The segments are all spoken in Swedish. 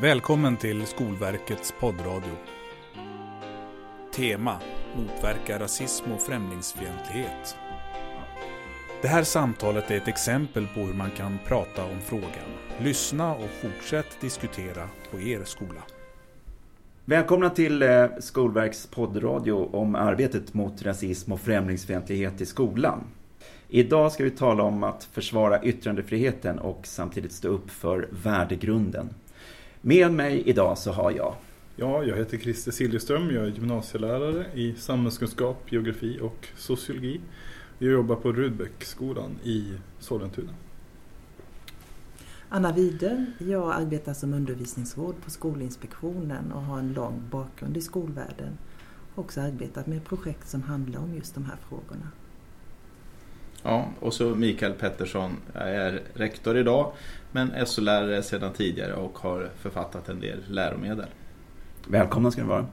Välkommen till Skolverkets poddradio. Tema Motverka rasism och främlingsfientlighet. Det här samtalet är ett exempel på hur man kan prata om frågan. Lyssna och fortsätt diskutera på er skola. Välkomna till Skolverkets Skolverks poddradio om arbetet mot rasism och främlingsfientlighet i skolan. Idag ska vi tala om att försvara yttrandefriheten och samtidigt stå upp för värdegrunden. Med mig idag så har jag Ja, jag heter Christer Siljeström. Jag är gymnasielärare i samhällskunskap, geografi och sociologi. Jag jobbar på Rudbecksskolan i Sollentuna. Anna Wide, jag arbetar som undervisningsråd på Skolinspektionen och har en lång bakgrund i skolvärlden. Också arbetat med projekt som handlar om just de här frågorna. Ja, och så Mikael Pettersson. Jag är rektor idag men SO-lärare sedan tidigare och har författat en del läromedel. Välkomna ska ni vara.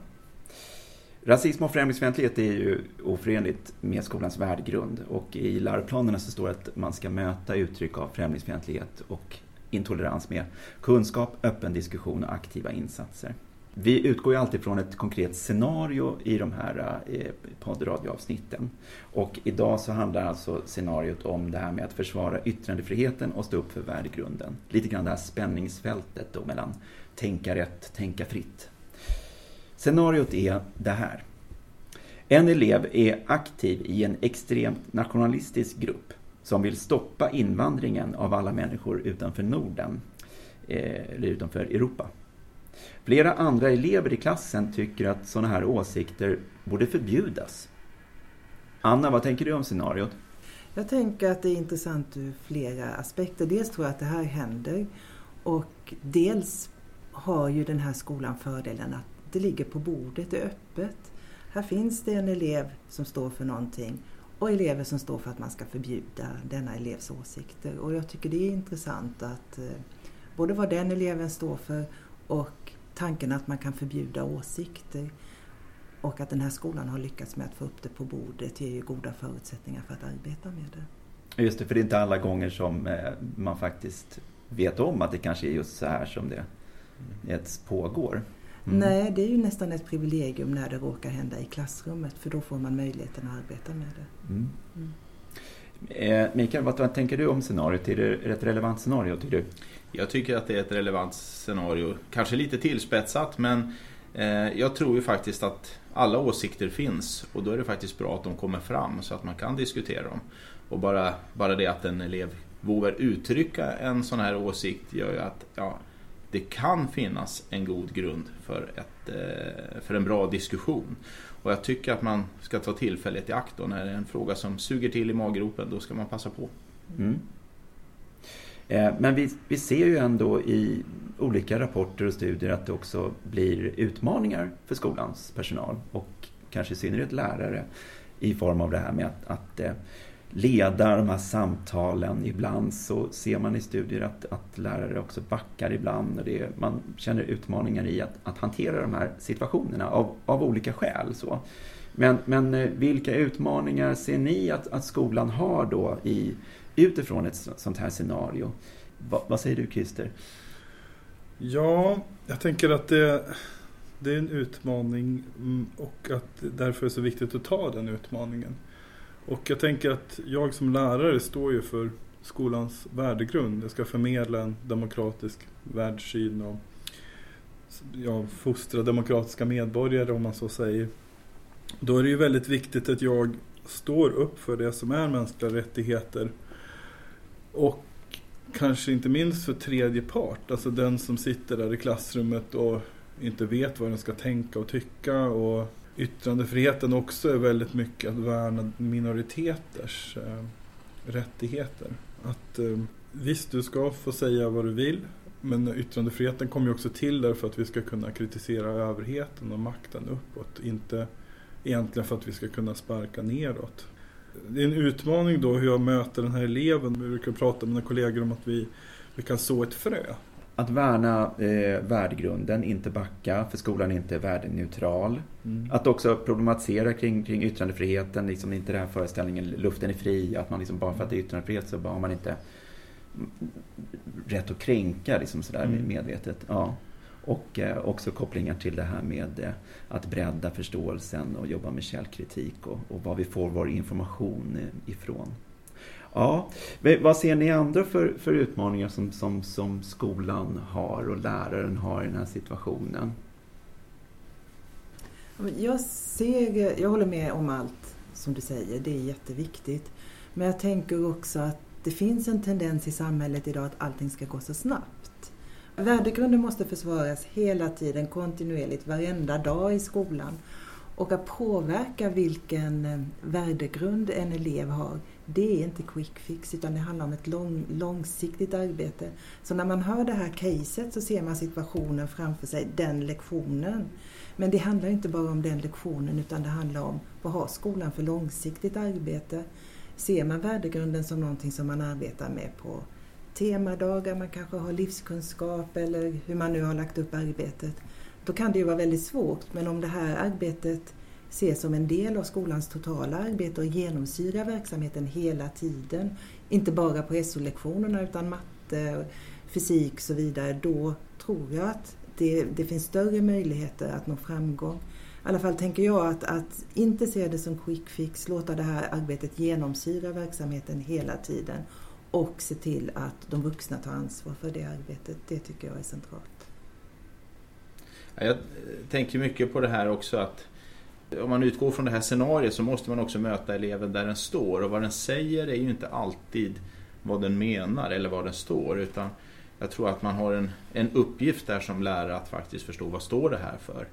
Rasism och främlingsfientlighet är ju oförenligt med skolans värdegrund och i läroplanerna så står det att man ska möta uttryck av främlingsfientlighet och intolerans med kunskap, öppen diskussion och aktiva insatser. Vi utgår ju alltid från ett konkret scenario i de här eh, poddradioavsnitten. Och idag så handlar alltså scenariot om det här med att försvara yttrandefriheten och stå upp för värdegrunden. Lite grann det här spänningsfältet då mellan tänka rätt, tänka fritt. Scenariot är det här. En elev är aktiv i en extremt nationalistisk grupp som vill stoppa invandringen av alla människor utanför Norden, eh, eller utanför Europa. Flera andra elever i klassen tycker att sådana här åsikter borde förbjudas. Anna, vad tänker du om scenariot? Jag tänker att det är intressant ur flera aspekter. Dels tror jag att det här händer och dels har ju den här skolan fördelen att det ligger på bordet, det är öppet. Här finns det en elev som står för någonting och elever som står för att man ska förbjuda denna elevs åsikter. Och jag tycker det är intressant att eh, både vad den eleven står för och tanken att man kan förbjuda åsikter och att den här skolan har lyckats med att få upp det på bordet ger ju goda förutsättningar för att arbeta med det. Just det, för det är inte alla gånger som eh, man faktiskt vet om att det kanske är just så här som det pågår. Mm. Nej, det är ju nästan ett privilegium när det råkar hända i klassrummet för då får man möjligheten att arbeta med det. Mm. Mm. Eh, Mikael, vad, vad, tänker du om scenariot? Är det ett relevant scenario tycker du? Jag tycker att det är ett relevant scenario. Kanske lite tillspetsat men eh, jag tror ju faktiskt att alla åsikter finns och då är det faktiskt bra att de kommer fram så att man kan diskutera dem. Och bara, bara det att en elev vågar uttrycka en sån här åsikt gör ju att ja, det kan finnas en god grund för, ett, eh, för en bra diskussion. Och jag tycker att man ska ta tillfället i akt då när det är en fråga som suger till i maggropen, då ska man passa på. Mm. Eh, men vi, vi ser ju ändå i olika rapporter och studier att det också blir utmaningar för skolans personal och kanske i synnerhet lärare i form av det här med att, att eh, leda de här samtalen. Ibland så ser man i studier att, att lärare också backar ibland. Och det, man känner utmaningar i att, att hantera de här situationerna av, av olika skäl. Så. Men, men eh, vilka utmaningar ser ni att, att skolan har då i, utifrån ett sånt här scenario? Va, vad säger du Christer? Ja, jag tänker att det, det är en utmaning mm, och att det därför är så viktigt att ta den utmaningen. Och jag tänker att jag som lärare står ju för skolans värdegrund. Jag ska förmedla en demokratisk världssyn och ja, fostra demokratiska medborgare om man så säger. Då är det ju väldigt viktigt att jag står upp för det som är mänskliga rättigheter. Och kanske inte minst för tredje part, alltså den som sitter där i klassrummet och inte vet vad den ska tänka och tycka och yttrandefriheten också är väldigt mycket att värna minoriteters eh, rättigheter. Att eh, visst, du ska få säga vad du vill, men yttrandefriheten kommer ju också till därför att vi ska kunna kritisera överheten och makten uppåt, inte egentligen för att vi ska kunna sparka neråt. Det är en utmaning då hur jag möter den här eleven. Vi brukar prata med mina kollegor om att vi, vi kan så ett frö att värna eh, värdegrunden, inte backa, för skolan är inte värdeneutral. Mm. Att också problematisera kring, kring yttrandefriheten, liksom inte den här föreställningen luften är fri, att man liksom bara för att det är yttrandefrihet så har man inte rätt att kränka liksom sådär mm. medvetet. Ja. Och eh, också kopplingar till det här med eh, att bredda förståelsen och jobba med källkritik och, och var vi får vår information eh, ifrån. Ja, vad ser ni andra för, för utmaningar som, som, som skolan har och läraren har i den här situationen? Jag, ser, jag håller med om allt som du säger, det är jätteviktigt. Men jag tänker också att det finns en tendens i samhället idag att allting ska gå så snabbt. Värdegrunden måste försvaras hela tiden, kontinuerligt, varenda dag i skolan. Och att påverka vilken eh, värdegrund en elev har, det är inte quick fix utan det handlar om ett lång, långsiktigt arbete. Så när man hör det här caset så ser man situationen framför sig, den lektionen. Men det handlar inte bara om den lektionen utan det handlar om vad har skolan för långsiktigt arbete? Ser man värdegrunden som någonting som man arbetar med på temadagar, man kanske har livskunskap eller hur man nu har lagt upp arbetet. Då kan det ju vara väldigt svårt men om det här arbetet ses som en del av skolans totala arbete och genomsyrar verksamheten hela tiden, inte bara på SO-lektionerna utan matte, fysik och så vidare, då tror jag att det, det finns större möjligheter att nå framgång. I alla fall tänker jag att, att inte se det som quick fix, låta det här arbetet genomsyra verksamheten hela tiden och se till att de vuxna tar ansvar för det arbetet. Det tycker jag är centralt. Jag tänker mycket på det här också att om man utgår från det här scenariot så måste man också möta eleven där den står och vad den säger är ju inte alltid vad den menar eller vad den står utan jag tror att man har en, en uppgift där som lärare att faktiskt förstå vad står det här för.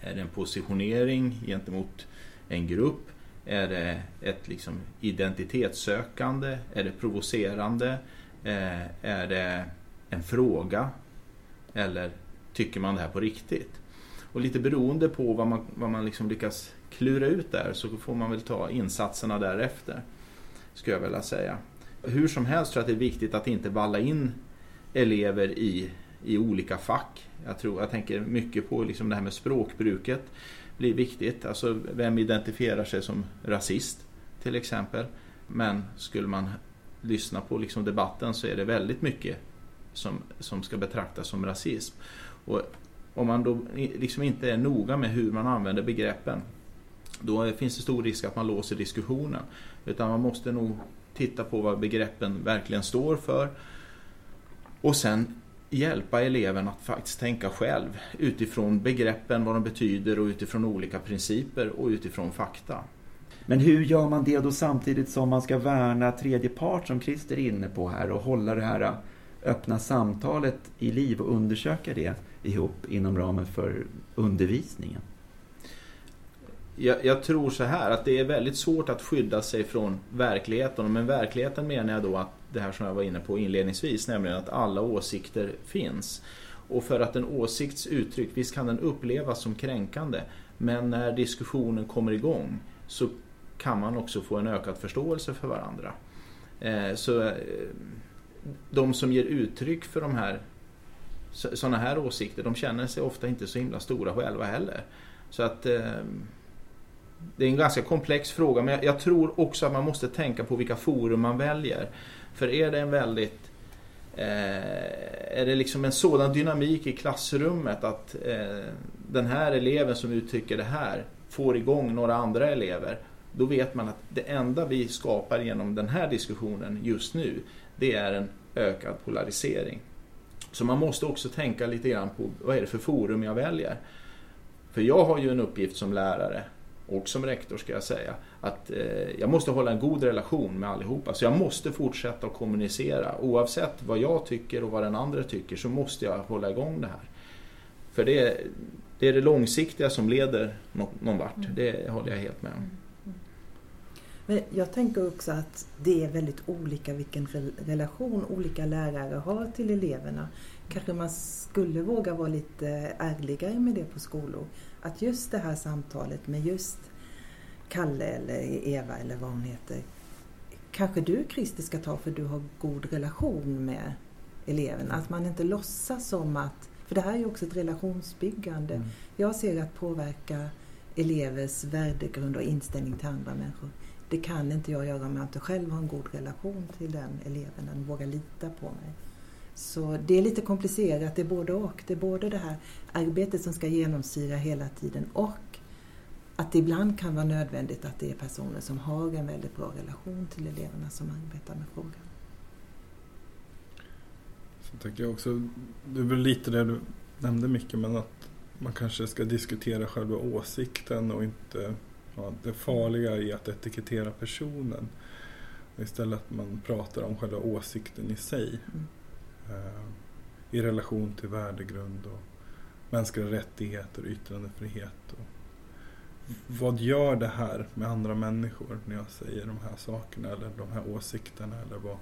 Är det en positionering gentemot en grupp? Är det ett liksom identitetssökande? Är det provocerande? Eh, är det en fråga? Eller tycker man det här på riktigt? Och lite beroende på vad man, vad man liksom lyckas klura ut där så får man väl ta insatserna därefter. Skulle jag vilja säga. Hur som helst tror jag att det är viktigt att inte valla in elever i, i olika fack. Jag, tror, jag tänker mycket på liksom det här med språkbruket blir viktigt. Alltså vem identifierar sig som rasist till exempel. Men skulle man lyssna på liksom debatten så är det väldigt mycket som, som ska betraktas som rasism. Och om man då liksom inte är noga med hur man använder begreppen då finns det stor risk att man låser diskussionen. Utan man måste nog titta på vad begreppen verkligen står för och sen hjälpa eleven att faktiskt tänka själv utifrån begreppen, vad de betyder och utifrån olika principer och utifrån fakta. Men hur gör man det då samtidigt som man ska värna tredje part som Christer är inne på här och hålla det här öppna samtalet i liv och undersöka det ihop inom ramen för undervisningen? Jag, jag, tror så här att det är väldigt svårt att skydda sig från verkligheten. Men verkligheten menar jag då att det här som jag var inne på inledningsvis, nämligen att alla åsikter finns. Och för att en åsikts uttryck, visst kan den upplevas som kränkande, men när diskussionen kommer igång så kan man också få en ökad förståelse för varandra. Eh, så eh, de som ger uttryck för de här sådana här åsikter, de känner sig ofta inte så himla stora själva heller. Så att eh, det är en ganska komplex fråga men jag tror också att man måste tänka på vilka forum man väljer. För är det en väldigt eh, är det liksom en sådan dynamik i klassrummet att eh, den här eleven som uttrycker det här får igång några andra elever. Då vet man att det enda vi skapar genom den här diskussionen just nu det är en ökad polarisering. Så man måste också tänka lite grann på vad är det för forum jag väljer. För jag har ju en uppgift som lärare och som rektor ska jag säga, att eh, jag måste hålla en god relation med allihopa. Så jag måste fortsätta att kommunicera. Oavsett vad jag tycker och vad den andra tycker så måste jag hålla igång det här. För det är det, är det långsiktiga som leder någon vart. Mm. Det håller jag helt med om. Men jag tänker också att det är väldigt olika vilken relation olika lärare har till eleverna. Kanske man skulle våga vara lite ärligare med det på skolor att just det här samtalet med just Kalle eller Eva eller vad hon heter kanske du Christer ska ta för du har god relation med eleverna. Att man inte låtsas som att, för det här är ju också ett relationsbyggande. Mm. Jag ser att påverka elevers värdegrund och inställning till andra människor. Det kan inte jag göra om jag inte själv har en god relation till den eleven, den vågar lita på mig. Så det är lite komplicerat, det är både och. Det är både det här arbetet som ska genomsyra hela tiden och att det ibland kan vara nödvändigt att det är personer som har en väldigt bra relation till eleverna som arbetar med frågan. Så tänker jag också, det är väl lite det du nämnde mycket, men att man kanske ska diskutera själva åsikten och inte det farliga i att etikettera personen. Istället att man pratar om själva åsikten i sig. Mm. Eh, I relation till värdegrund och mänskliga rättigheter och yttrandefrihet. Och vad gör det här med andra människor när jag säger de här sakerna eller de här åsikterna eller vad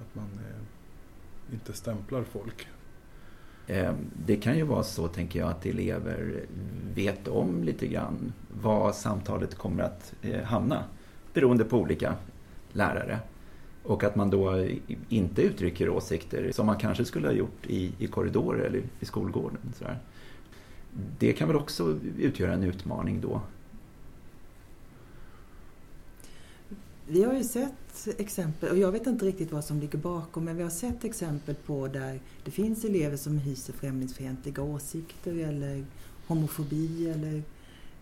att man eh, inte stämplar folk. Eh, det kan ju vara så, tänker jag, att elever vet om lite grann var samtalet kommer att eh, hamna beroende på olika lärare. Och att man då inte uttrycker åsikter som man kanske skulle ha gjort i, i korridorer eller i skolgården. Sådär det kan väl också utgöra en utmaning då? Vi har ju sett exempel, och jag vet inte riktigt vad som ligger bakom, men vi har sett exempel på där det finns elever som hyser främlingsfientliga åsikter eller homofobi eller,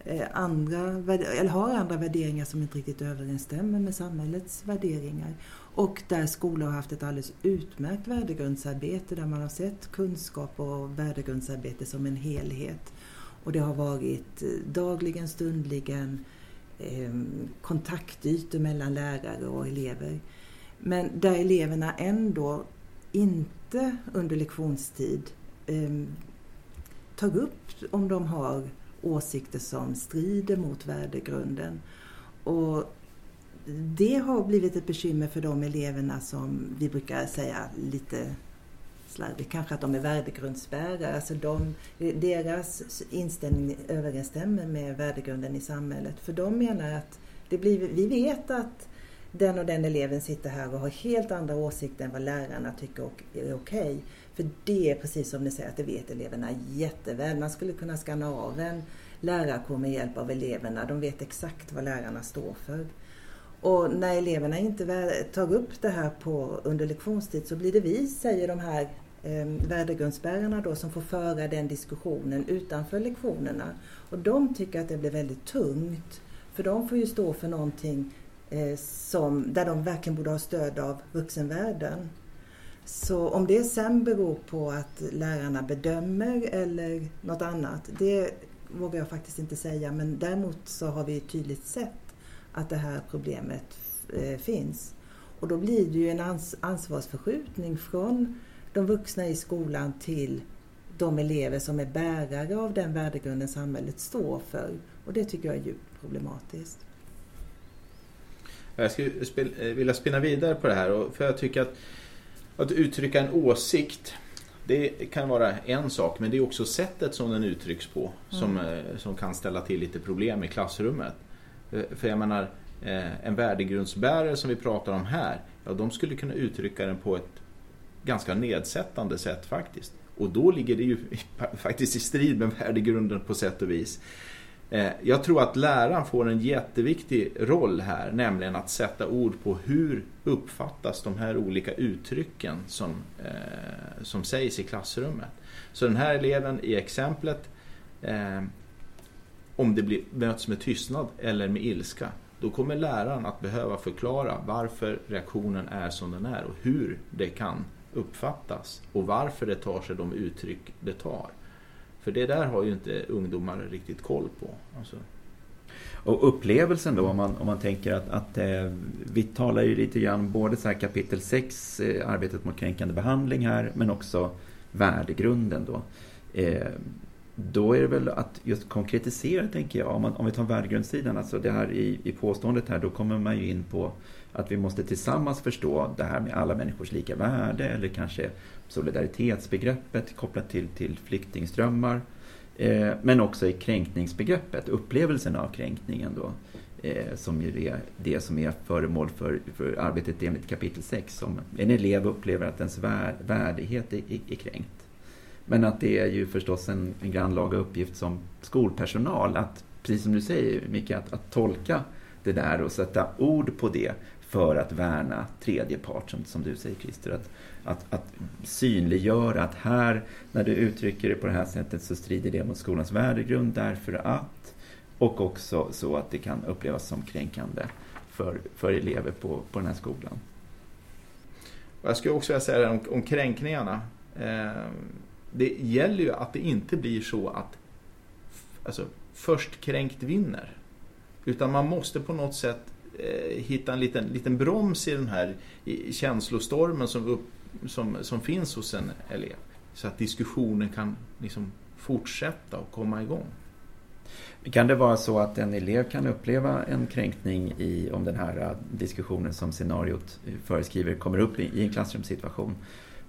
eh, andra, eller har andra värderingar som inte riktigt överensstämmer med samhällets värderingar. Och där skolor har haft ett alldeles utmärkt värdegrundsarbete där man har sett kunskap och värdegrundsarbete som en helhet. Och det har varit eh, dagligen, stundligen eh, kontaktytor mellan lärare och elever. Men där eleverna ändå inte under lektionstid eh, tar upp om de har åsikter som strider mot värdegrunden. Och det har blivit ett bekymmer för de eleverna som vi brukar säga lite slarvigt kanske att de är värdegrundsbärare. Alltså de, deras inställning överensstämmer med värdegrunden i samhället. För de menar att det blir, vi vet att den och den eleven sitter här och har helt andra åsikter än vad lärarna tycker är okej. Okay. För det är precis som ni säger, att det vet eleverna jätteväl. Man skulle kunna skanna av en lärarkår med hjälp av eleverna. De vet exakt vad lärarna står för. Och när eleverna inte tar upp det här på, under lektionstid så blir det vi, säger de här eh, värdegrundsbärarna då, som får föra den diskussionen utanför lektionerna. Och de tycker att det blir väldigt tungt. För de får ju stå för någonting Eh, som, där de verkligen borde ha stöd av vuxenvärlden. Så om det sen beror på att lärarna bedömer eller något annat, det vågar jag faktiskt inte säga. Men däremot så har vi tydligt sett att det här problemet eh, finns. Och då blir det ju en ans ansvarsförskjutning från de vuxna i skolan till de elever som är bärare av den värdegrunden samhället står för. Och det tycker jag är djupt problematiskt. Jag skulle vilja spinna vidare på det här, för jag tycker att, att uttrycka en åsikt det kan vara en sak, men det är också sättet som den uttrycks på som, mm. Eh, som kan ställa till lite problem i klassrummet. Eh, för jag menar, eh, en värdegrundsbärare som vi pratar om här, ja de skulle kunna uttrycka den på ett ganska nedsättande sätt faktiskt. Och då ligger det ju faktiskt i strid med värdegrunden på sätt och vis. Eh, jag tror att läraren får en jätteviktig roll här, nämligen att sätta ord på hur uppfattas de här olika uttrycken som, eh, som sägs i klassrummet. Så den här eleven i exemplet eh, om det blir, möts med tystnad eller med ilska, då kommer läraren att behöva förklara varför reaktionen är som den är och hur det kan uppfattas och varför det tar sig de uttryck det tar. För det där har ju inte ungdomar riktigt koll på. Alltså. Och upplevelsen då, om man, om man tänker att, att eh, vi talar ju lite grann både så här kapitel 6, eh, arbetet mot kränkande behandling här, men också värdegrunden då. Eh, då är det väl att just konkretisera, tänker jag. Om, man, om vi tar värdegrundssidan, alltså det här i, i påståendet här, då kommer man ju in på att vi måste tillsammans förstå det här med alla människors lika värde eller kanske solidaritetsbegreppet kopplat till, till flyktingströmmar. Eh, men också i kränkningsbegreppet, upplevelsen av kränkningen då. Eh, som ju är det som är föremål för, för arbetet enligt kapitel 6. Om en elev upplever att ens värdighet är, är, är kränkt. Men att det är ju förstås en, en grannlaga uppgift som skolpersonal att, precis som du säger Micke, att, att tolka det där och sätta ord på det för att värna tredje part, som, som du säger Christer. Att, att, att synliggöra att här, när du uttrycker det på det här sättet så strider det mot skolans värdegrund därför att och också så att det kan upplevas som kränkande för, för elever på, på den här skolan. Jag skulle också vilja säga det om, om kränkningarna. Eh, det gäller ju att det inte blir så att alltså, först kränkt vinner. Utan man måste på något sätt eh, hitta en liten, liten broms i den här i känslostormen som, upp, som, som finns hos en elev. Så att diskussionen kan liksom fortsätta och komma igång. Kan det vara så att en elev kan uppleva en kränkning i, om den här eh, diskussionen som scenariot föreskriver kommer upp i, en klassrumssituation?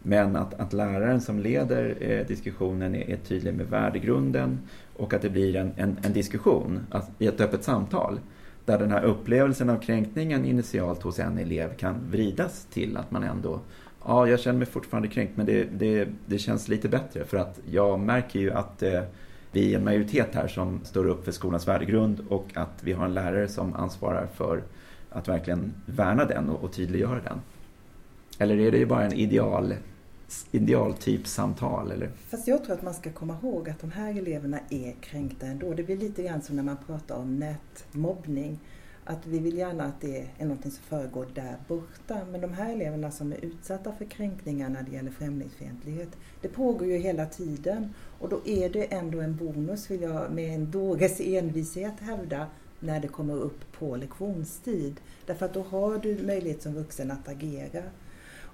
Men att, att läraren som leder eh, diskussionen är, är, tydlig med värdegrunden och att det blir en, en, en diskussion att, i ett öppet samtal där den här upplevelsen av kränkningen initialt hos en elev kan vridas till att man ändå Ja, jag känner mig fortfarande kränkt men det, det, det känns lite bättre för att jag märker ju att eh, vi är en majoritet här som står upp för skolans värdegrund och att vi har en lärare som ansvarar för att verkligen värna den och, och tydliggöra den. Eller är det ju bara en ideal, idealtypsamtal? Eller? Fast jag tror att man ska komma ihåg att de här eleverna är kränkta ändå. Det blir lite grann som när man pratar om nätmobbning att vi vill gärna att det är något som föregår där borta. Men de här eleverna som är utsatta för kränkningar när det gäller främlingsfientlighet, det pågår ju hela tiden. Och då är det ändå en bonus, vill jag med en dåres envishet hävda, när det kommer upp på lektionstid. Därför att då har du möjlighet som vuxen att agera.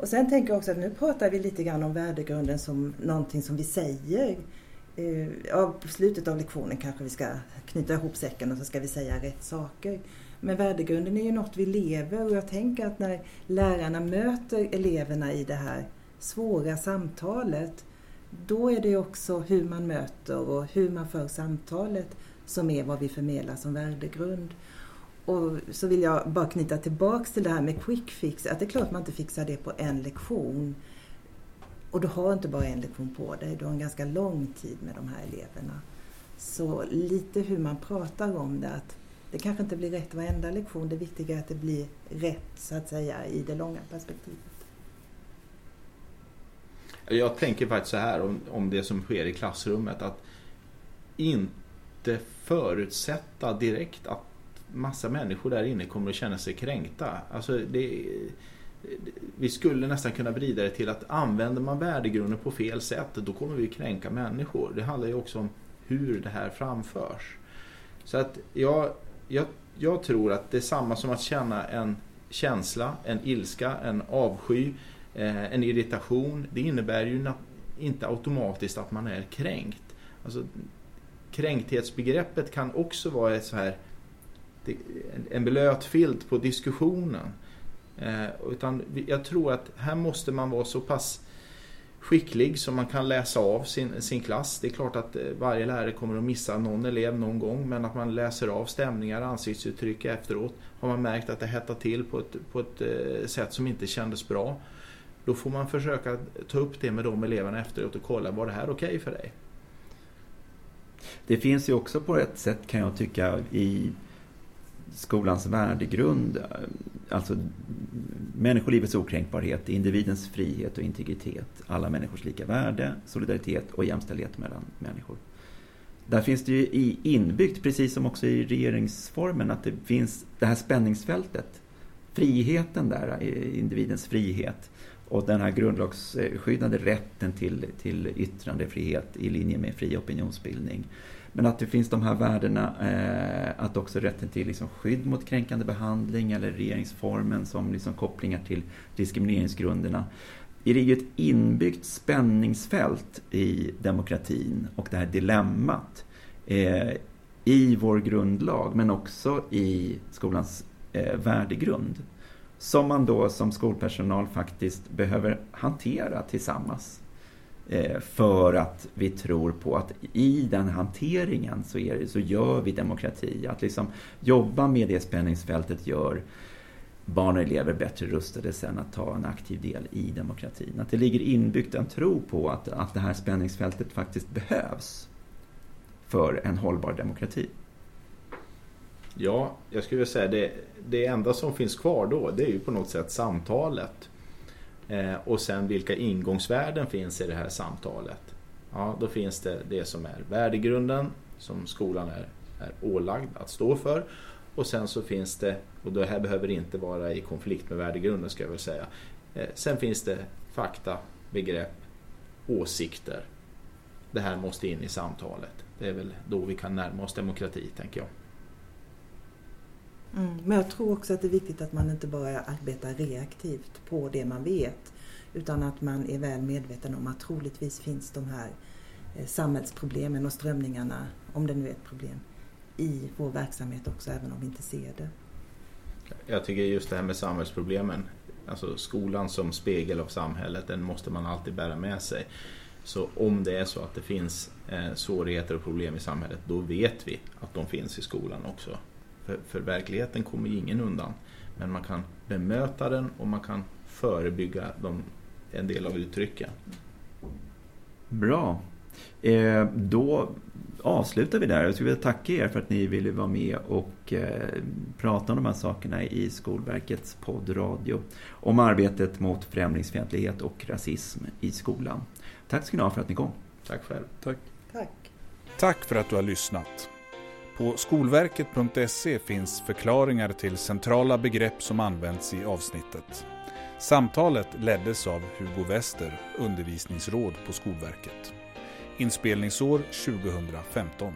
Och sen tänker jag också att nu pratar vi lite grann om värdegrunden som någonting som vi säger. Eh, ja, på slutet av lektionen kanske vi ska knyta ihop säcken och så ska vi säga rätt saker. Men värdegrunden är ju något vi lever och jag tänker att när lärarna möter eleverna i det här svåra samtalet, då är det också hur man möter och hur man för samtalet som är vad vi förmedlar som värdegrund. Och så vill jag bara knyta tillbaks till det här med quick fix, att det är klart man inte fixar det på en lektion. Och du har inte bara en lektion på dig, du har en ganska lång tid med de här eleverna. Så lite hur man pratar om det, att det kanske inte blir rätt varenda lektion. Det viktiga är att det blir rätt så att säga i det långa perspektivet. Jag tänker faktiskt så här om, om det som sker i klassrummet att inte förutsätta direkt att massa människor där inne kommer att känna sig kränkta. Alltså det, vi skulle nästan kunna vrida det till att använder man värdegrunden på fel sätt då kommer vi kränka människor. Det handlar ju också om hur det här framförs. Så att jag jag, jag tror att det är samma som att känna en känsla, en ilska, en avsky, eh, en irritation. Det innebär ju inte automatiskt att man är kränkt. Alltså, kränkthetsbegreppet kan också vara ett så här, en blöt filt på diskussionen. Eh, utan jag tror att här måste man vara så pass skicklig så man kan läsa av sin, sin klass. Det är klart att eh, varje lärare kommer att missa någon elev någon gång men att man läser av stämningar, ansiktsuttryck efteråt. Har man märkt att det hettar till på ett, på ett eh, sätt som inte kändes bra då får man försöka ta upp det med de eleverna efteråt och kolla, var det här okej okay för dig? Det finns ju också på ett sätt kan jag tycka i skolans värdegrund, alltså människolivets okränkbarhet, individens frihet och integritet, alla människors lika värde, solidaritet och jämställdhet mellan människor. Där finns det ju inbyggt, precis som också i regeringsformen, att det finns det här spänningsfältet. Friheten där, individens frihet och den här grundlagsskyddade rätten till, till yttrandefrihet i linje med fri opinionsbildning. Men att det finns de här värdena, eh, att också rätten till liksom skydd mot kränkande behandling eller regeringsformen som liksom kopplingar till diskrimineringsgrunderna. Det är ju ett inbyggt spänningsfält i demokratin och det här dilemmat eh, i vår grundlag men också i skolans eh, värdegrund. Som man då som skolpersonal faktiskt behöver hantera tillsammans. Eh, för att vi tror på att i den hanteringen så, är det, så gör vi demokrati. Att liksom jobba med det spänningsfältet gör barn och elever bättre rustade sen att ta en aktiv del i demokratin. Att det ligger inbyggt en tro på att, att det här spänningsfältet faktiskt behövs för en hållbar demokrati. Ja, jag skulle vilja säga det, det enda som finns kvar då det är ju på något sätt samtalet. Eh, och sen vilka ingångsvärden finns i det här samtalet. Ja, då finns det det som är värdegrunden som skolan är, är ålagd att stå för. Och sen så finns det, och det här behöver inte vara i konflikt med värdegrunden ska jag väl säga. Eh, sen finns det fakta, begrepp, åsikter. Det här måste in i samtalet. Det är väl då vi kan närma oss demokrati, tänker jag. Mm, men jag tror också att det är viktigt att man inte bara arbetar reaktivt på det man vet utan att man är väl medveten om att troligtvis finns de här eh, samhällsproblemen och strömningarna, om det nu är ett problem, i vår verksamhet också även om vi inte ser det. Jag tycker just det här med samhällsproblemen, alltså skolan som spegel av samhället, den måste man alltid bära med sig. Så om det är så att det finns eh, svårigheter och problem i samhället, då vet vi att de finns i skolan också. För, för verkligheten kommer ju ingen undan. Men man kan bemöta den och man kan förebygga de, en del av uttrycken. Bra. Eh, då avslutar vi där. Jag skulle vilja tacka er för att ni ville vara med och eh, prata om de här sakerna i Skolverkets poddradio om arbetet mot främlingsfientlighet och rasism i skolan. Tack ska ni ha för att ni kom. Tack själv. Tack. Tack. Tack för att du har lyssnat. På skolverket.se finns förklaringar till centrala begrepp som används i avsnittet. Samtalet leddes av Hugo Wester, undervisningsråd på Skolverket. Inspelningsår 2015.